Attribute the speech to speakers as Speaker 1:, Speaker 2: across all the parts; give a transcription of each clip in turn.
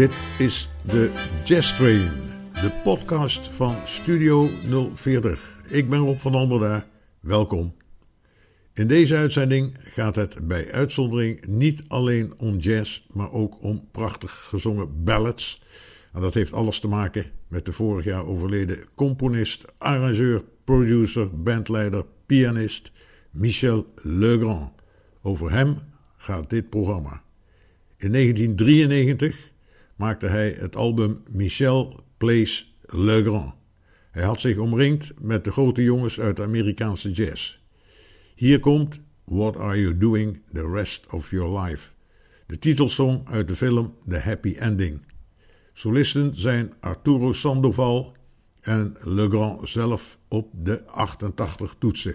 Speaker 1: Dit is de Jazz Train, de podcast van Studio 040. Ik ben Rob van Alberda, welkom. In deze uitzending gaat het bij uitzondering niet alleen om jazz, maar ook om prachtig gezongen ballads. En dat heeft alles te maken met de vorig jaar overleden componist, arrangeur, producer, bandleider, pianist Michel Legrand. Over hem gaat dit programma. In 1993 maakte hij het album Michel Plays Legrand. Hij had zich omringd met de grote jongens uit de Amerikaanse jazz. Hier komt What Are You Doing the Rest of Your Life, de titelsong uit de film The Happy Ending. Solisten zijn Arturo Sandoval en Legrand zelf op de 88 toetsen.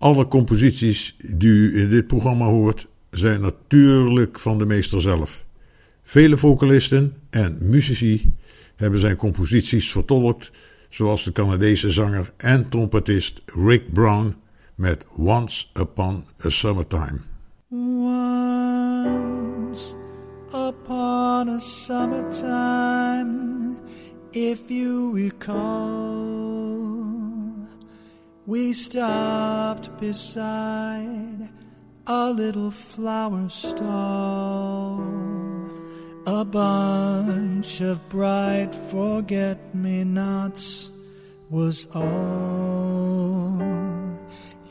Speaker 1: Alle composities die u in dit programma hoort zijn natuurlijk van de meester zelf. Vele vocalisten en muzici hebben zijn composities vertolkt, zoals de Canadese zanger en trompetist Rick Brown met Once Upon a Summertime.
Speaker 2: Once upon a summertime, if you recall, we stopped beside a little flower stall. A bunch of bright forget me nots was all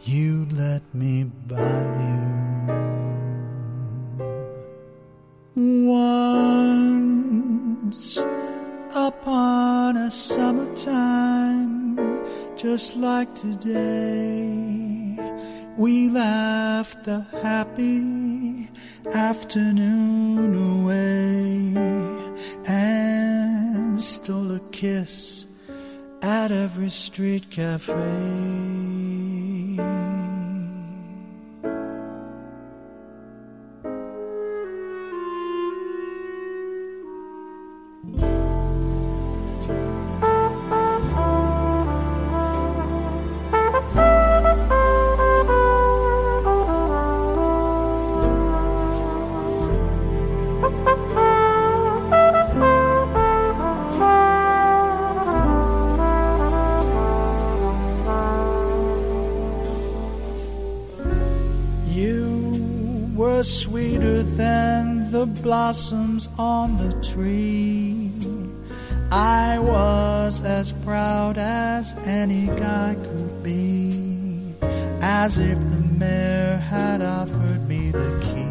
Speaker 2: you let me buy you. Once upon a summertime, just like today, we laughed the happy afternoon away and stole a kiss at every street cafe. Blossoms on the tree. I was as proud as any guy could be, as if the mayor had offered me the key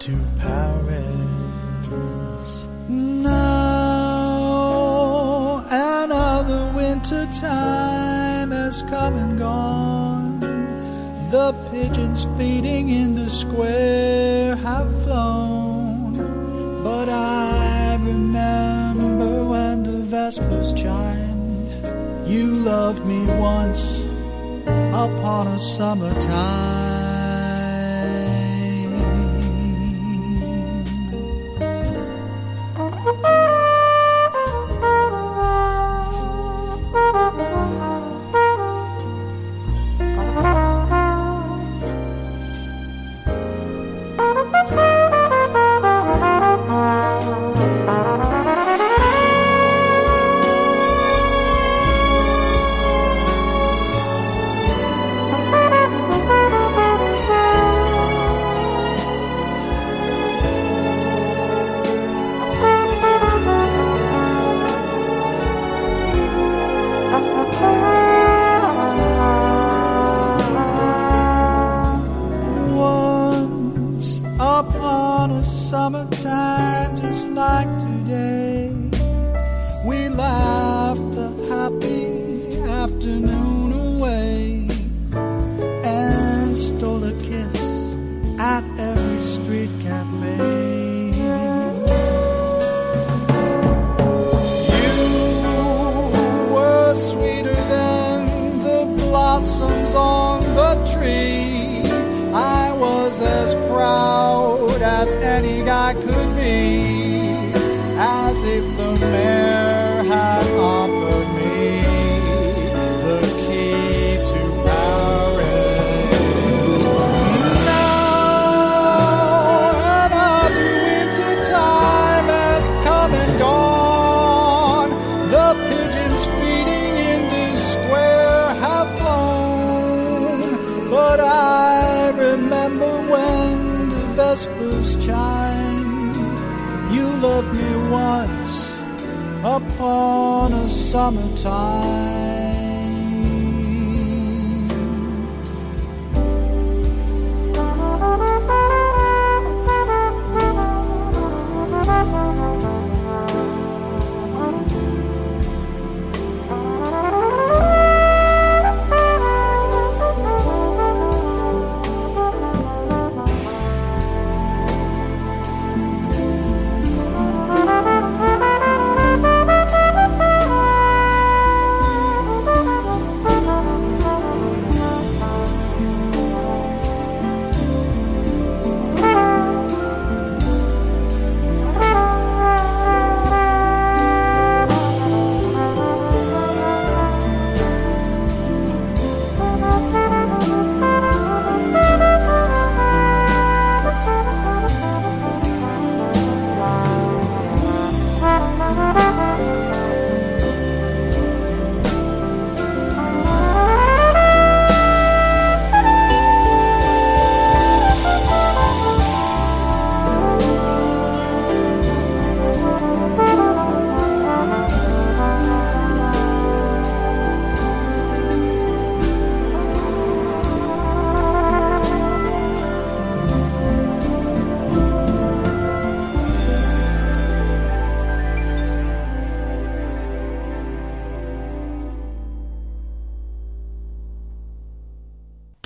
Speaker 2: to Paris. Now another winter time has come and gone. The pigeons feeding in the square loved me once upon a summertime.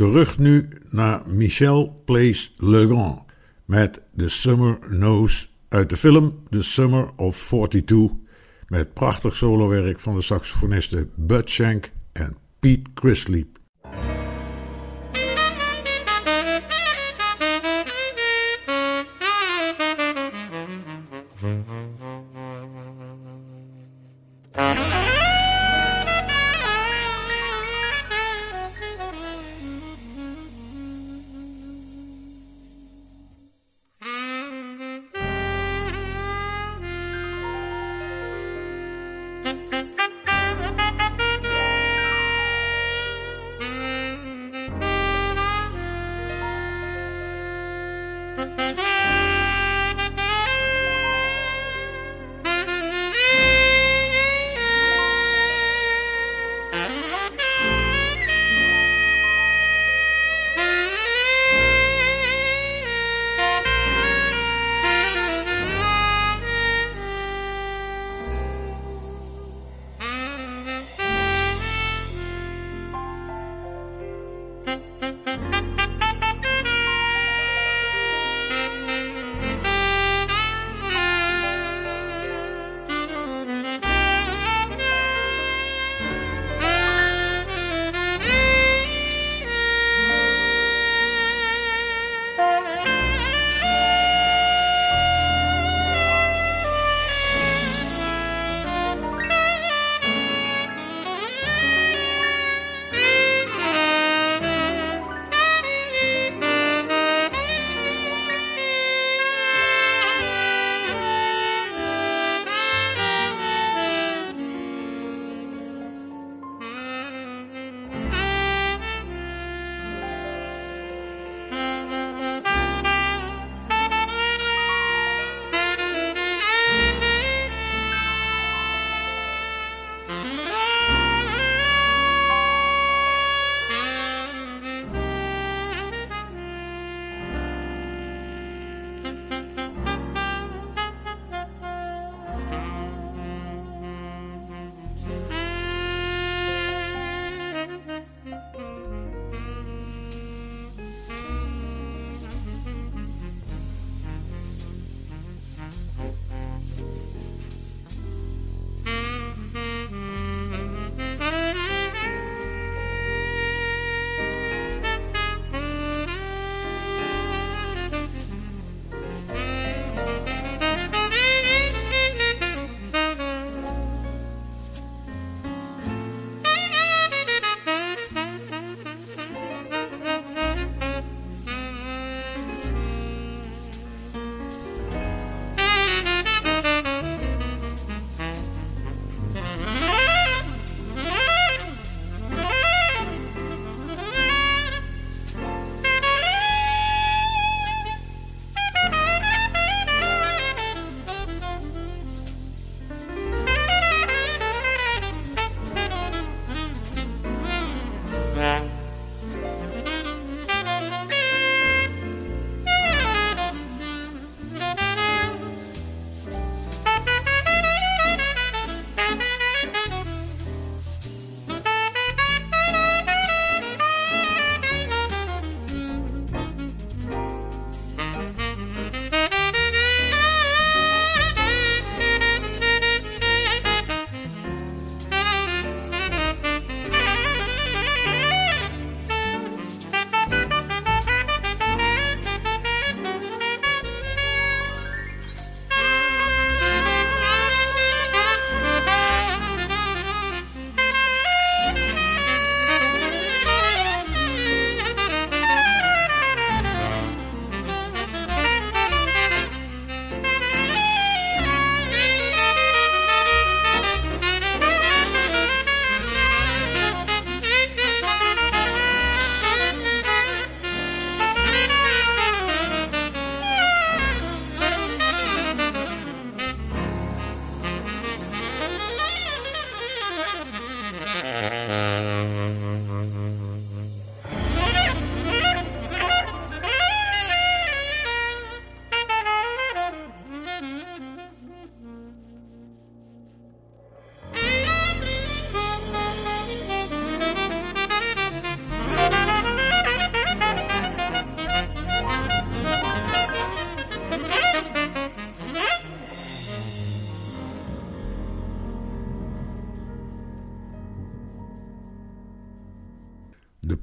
Speaker 1: Terug nu naar Michel Plays Le Grand met The Summer Knows uit de film The Summer of 42 met prachtig solowerk van de saxofonisten Bud Shank en Pete Chrisley.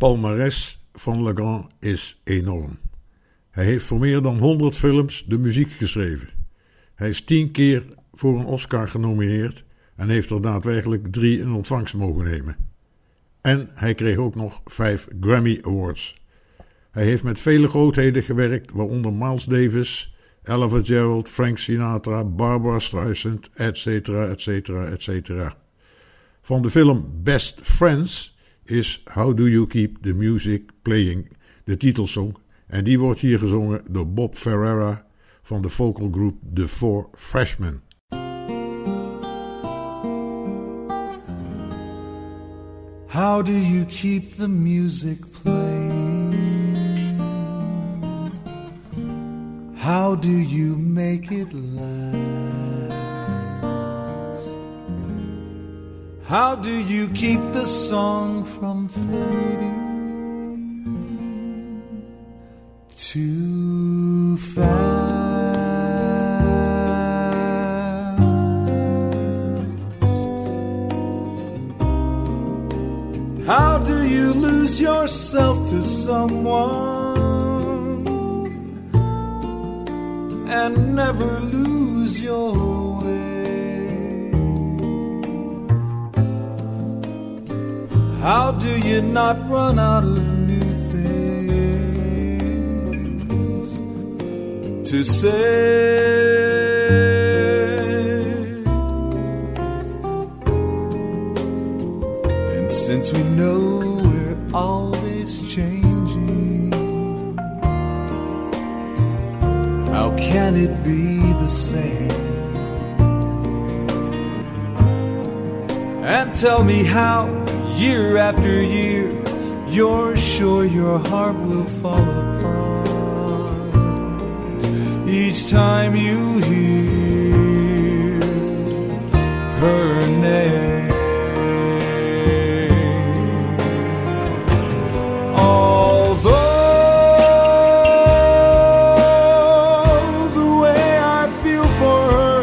Speaker 1: Palmares van Legrand is enorm. Hij heeft voor meer dan 100 films de muziek geschreven. Hij is tien keer voor een Oscar genomineerd en heeft er daadwerkelijk drie in ontvangst mogen nemen. En hij kreeg ook nog vijf Grammy Awards. Hij heeft met vele grootheden gewerkt, waaronder Miles Davis, Ella Fitzgerald, Frank Sinatra, Barbara Streisand, etc., etc., etc. Van de film Best Friends is How Do You Keep the Music Playing, de titelsong, en die wordt hier gezongen door Bob Ferreira van de vocal group The Four Freshmen.
Speaker 3: How do you keep the music playing? How do you make it last? How do you keep the song from fading too fast? How do you lose yourself to someone and never lose your How do you not run out of new things to say? And since we know we're always changing, how can it be the same? And tell me how, year after year, you're sure your heart will fall apart each time you hear her name. Although the way I feel for her,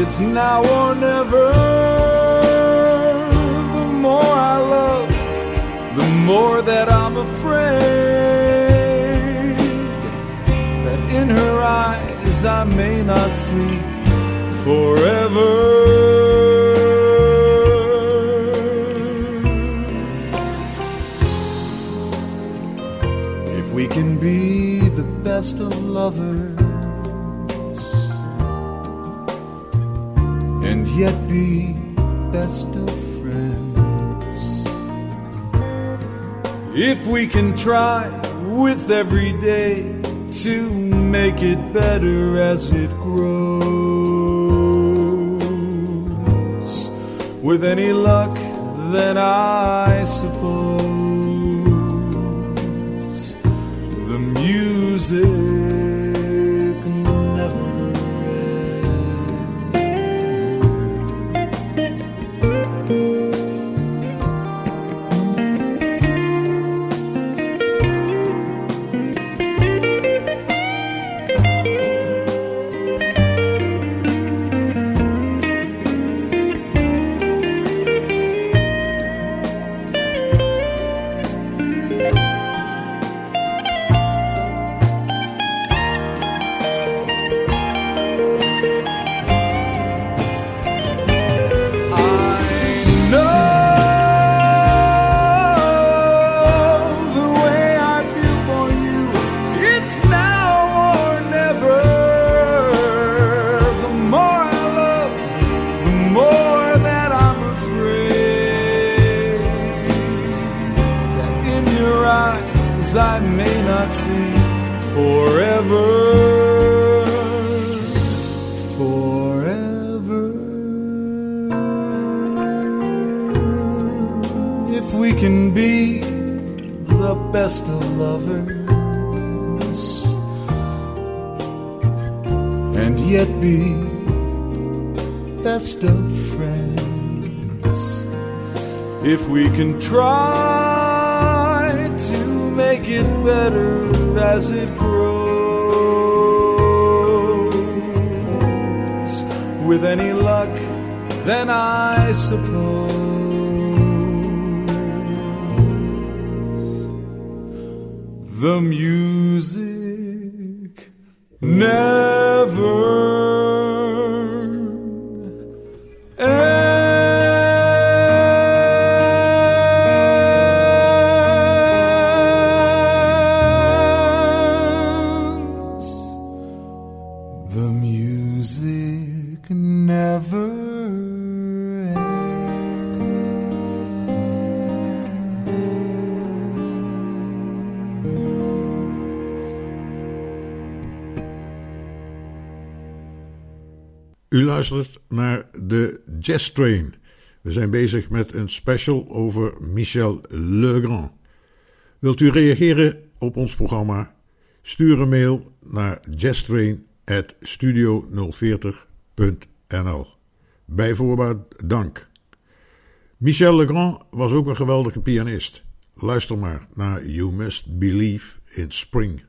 Speaker 3: it's now or never. I may not see forever. If we can be the best of lovers and yet be best of friends, if we can try with every day to make it better as it grows, with any luck, then I suppose the music I may not see forever. Forever. If we can be the best of lovers and yet be best of friends, if we can try get better as it grows. With any luck, then I suppose the music never.
Speaker 1: Luistert naar de Jazz Train. We zijn bezig met een special over Michel Legrand. Wilt u reageren op ons programma? Stuur een mail naar jazztrain.studio040.nl Bij voorbaat dank. Michel Legrand was ook een geweldige pianist. Luister maar naar You Must Believe in Spring.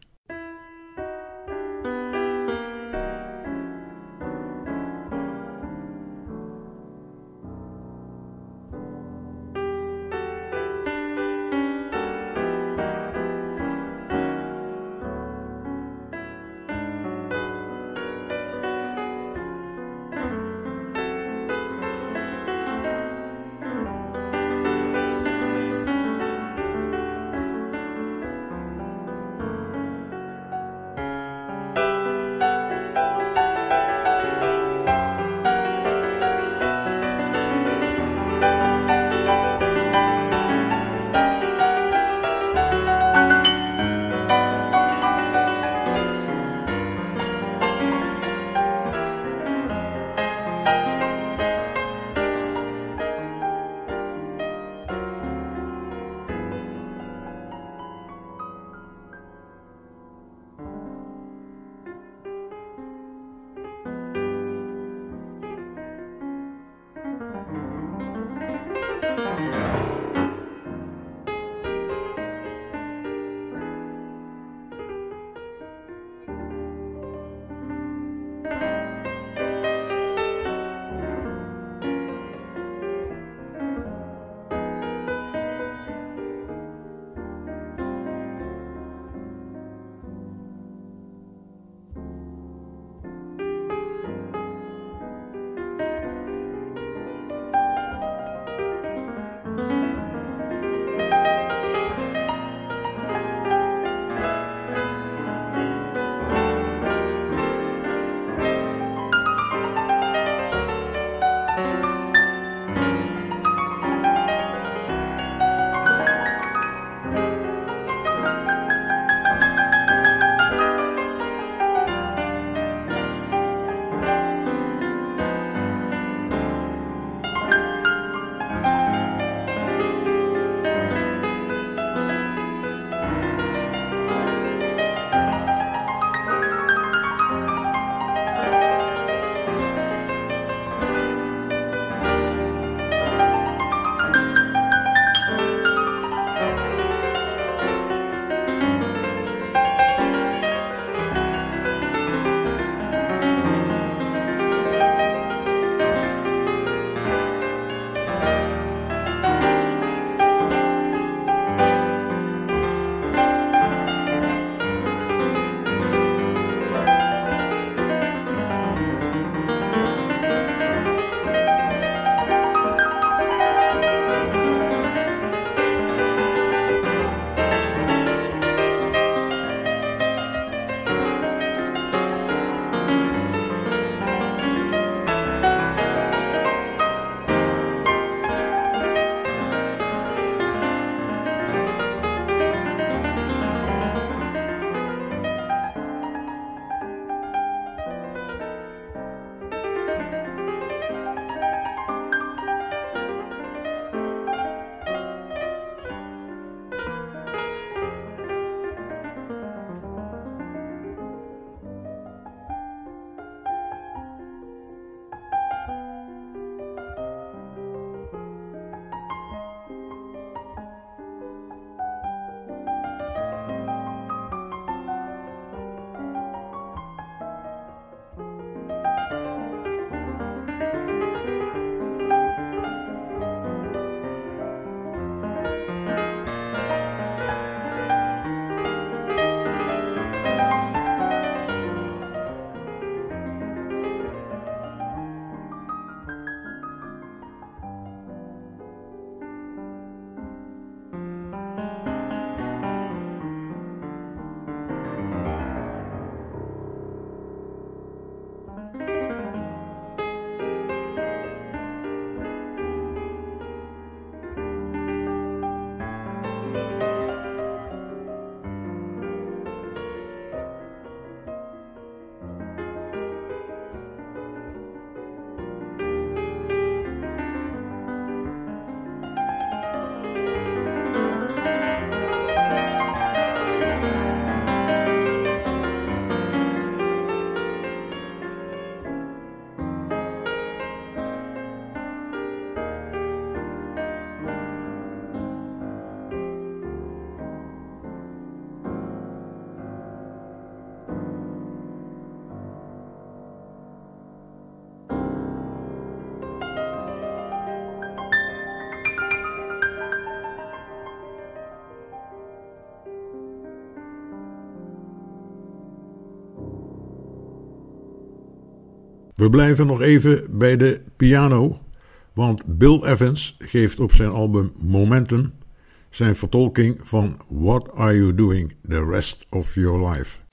Speaker 1: We blijven nog even bij de piano, want Bill Evans geeft op zijn album Momentum zijn vertolking van What Are You Doing the Rest of Your Life.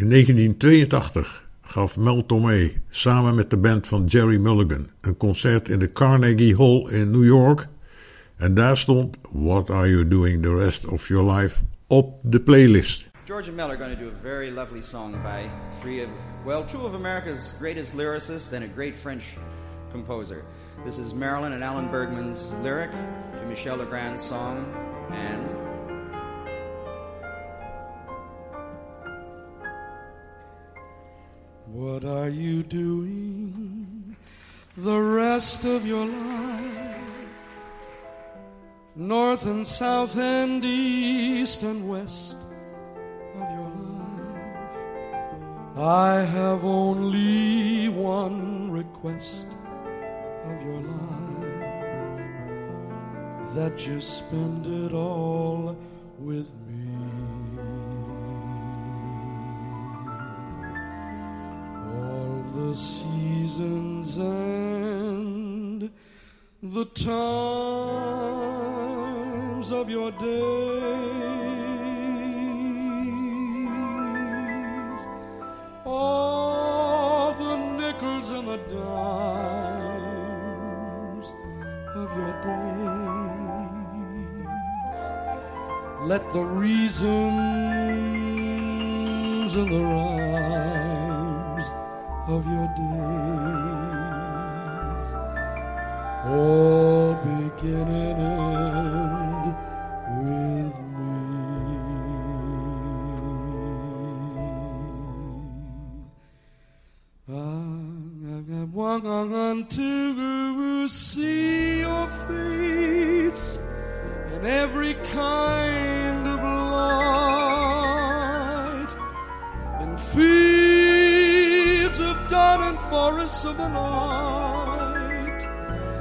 Speaker 1: In 1982 gaf Mel Tormé samen met de band van Jerry Mulligan een concert in de Carnegie Hall in New York. En daar stond What Are You Doing the Rest of Your Life op de playlist.
Speaker 4: George and Mel are going to do a very lovely song by three of, well, two of America's greatest lyricists and a great French composer. This is Marilyn and Alan Bergman's lyric to Michel Legrand's song, and
Speaker 5: What are you doing the rest of your life? North and south and east and west of your life. I have only one request of your life that you spend it all with me. All the seasons and the times of your days, all the nickels and the dimes of your days. Let the reasons and the rhymes of your days all begin and end with me. I want to see your face in every kind of light and and forests of the night.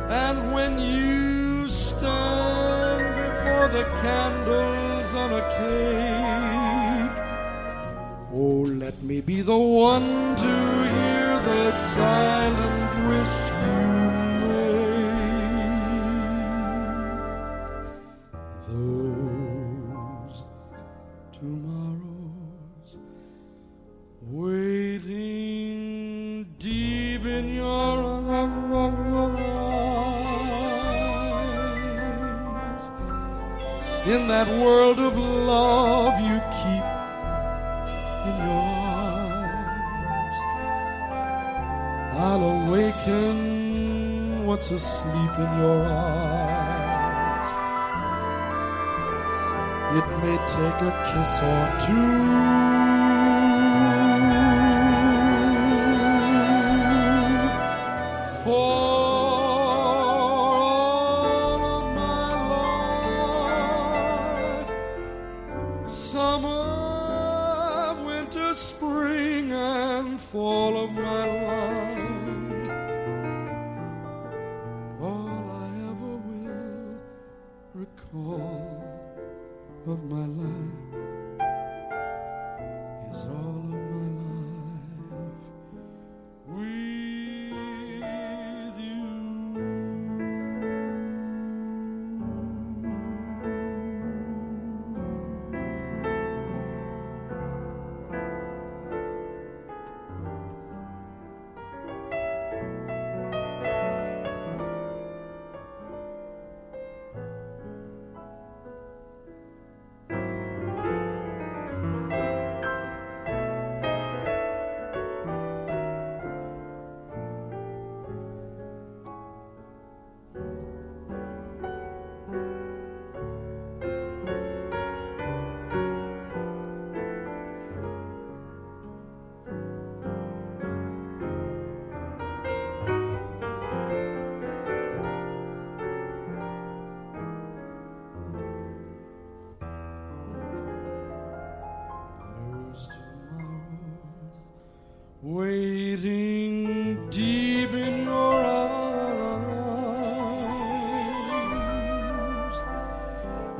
Speaker 5: And when you stand before the candles on a cake, oh, let me be the one to hear the silent wish you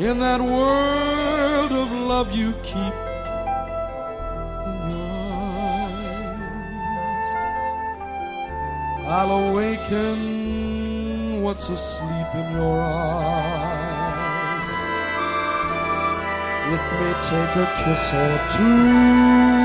Speaker 5: in that world of love you keep. In your I'll awaken what's asleep in your eyes. It may take a kiss or two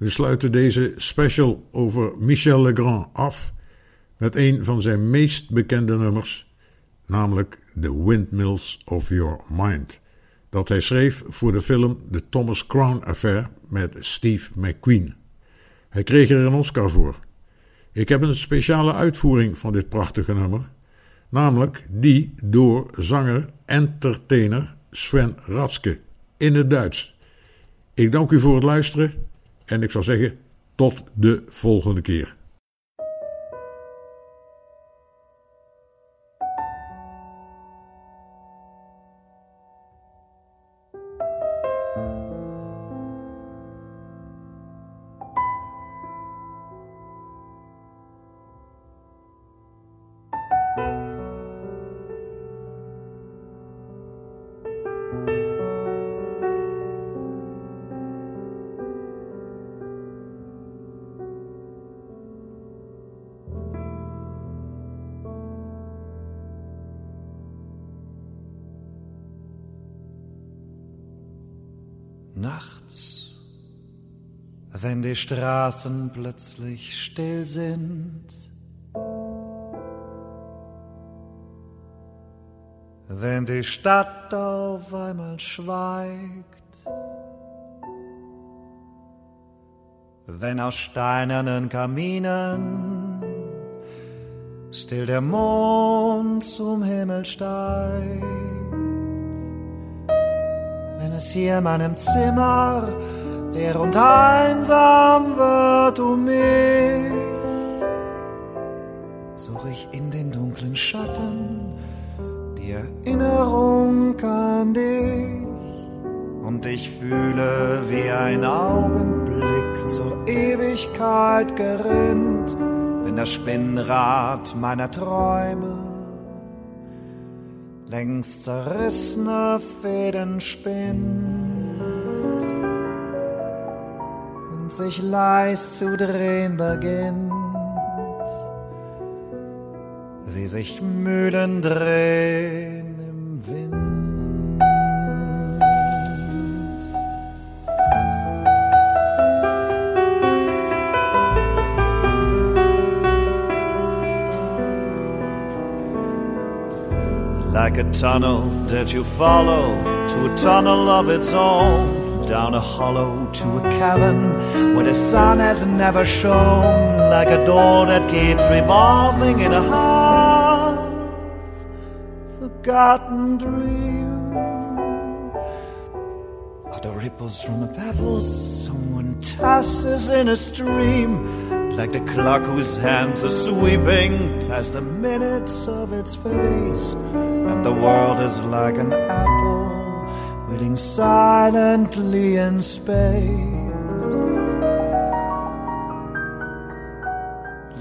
Speaker 1: We sluiten deze special over Michel Legrand af met een van zijn meest bekende nummers, namelijk The Windmills of Your Mind, dat hij schreef voor de film The Thomas Crown Affair met Steve McQueen. Hij kreeg er een Oscar voor. Ik heb een speciale uitvoering van dit prachtige nummer, namelijk die door zanger-entertainer Sven Ratske in het Duits. Ik dank u voor het luisteren en ik zou zeggen tot de volgende keer.
Speaker 2: Nachts, wenn die Straßen plötzlich still sind, wenn die Stadt auf einmal schweigt, wenn aus steinernen Kaminen still der Mond zum Himmel steigt es hier in meinem Zimmer leer und einsam wird um mich, suche ich in den dunklen Schatten die Erinnerung an dich. Und ich fühle, wie ein Augenblick zur Ewigkeit gerinnt, wenn das Spinnrad meiner Träume längst zerrissene Fäden spinnt und sich leis zu drehen beginnt, wie sich Mühlen drehen like a tunnel that you follow to a tunnel of its own, down a hollow to a cavern where the sun has never shone, like a door that keeps revolving in a half forgotten dream. Are the ripples from a pebble someone tosses in a stream? like the clock whose hands are sweeping past the minutes of its face. And the world is like an apple waiting silently in space.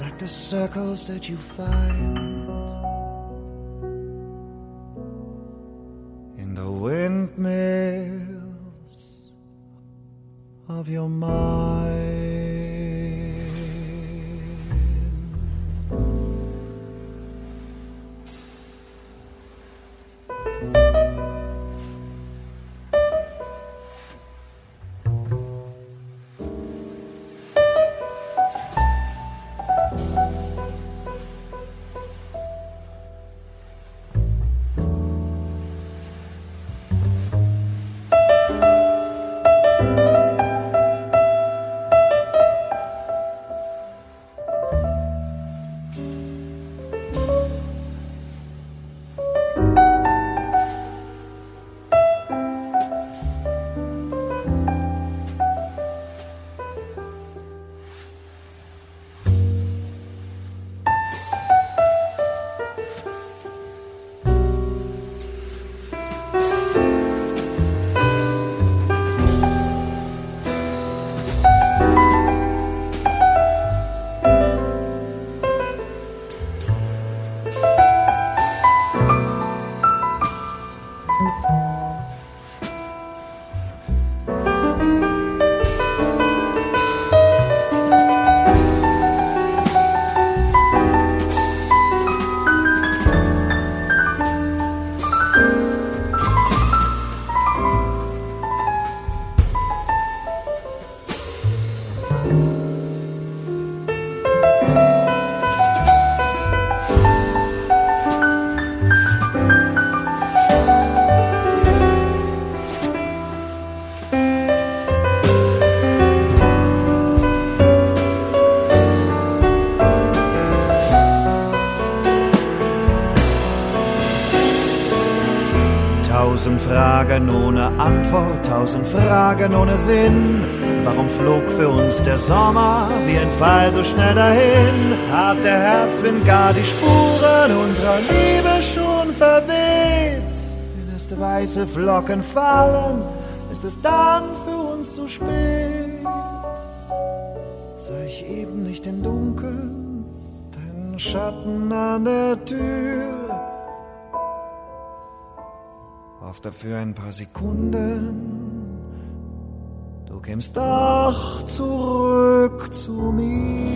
Speaker 2: Like the circles that you find in the windmills of your mind. Antwort, tausend Fragen ohne Sinn. Warum flog für uns der Sommer wie ein Pfeil so schnell dahin? Hat der Herbstwind gar die Spuren unserer Liebe schon verweht? Wenn erste weiße Flocken fallen, ist es dann für uns zu spät. Sah ich eben nicht im Dunkeln, den Schatten an der Tür? Auf dafür ein paar Sekunden. Du kämst doch zurück zu mir.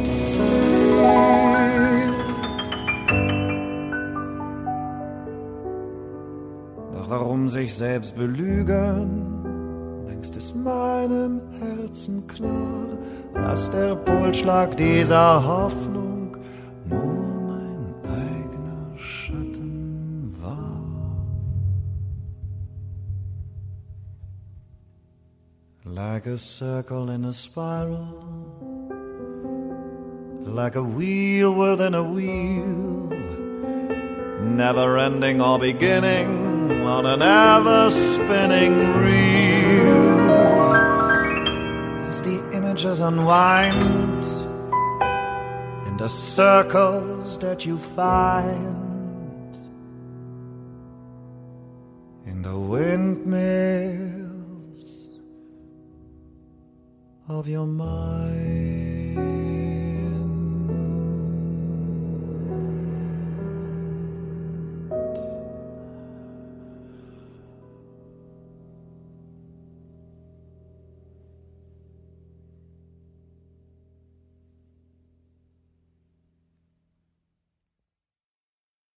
Speaker 2: Doch warum sich selbst belügen? Längst ist meinem Herzen klar, dass der Pulsschlag dieser Hoffnung Like a circle in a spiral, like a wheel within a wheel, never ending or beginning on an ever spinning reel. As the images unwind in the circles that you find your mind.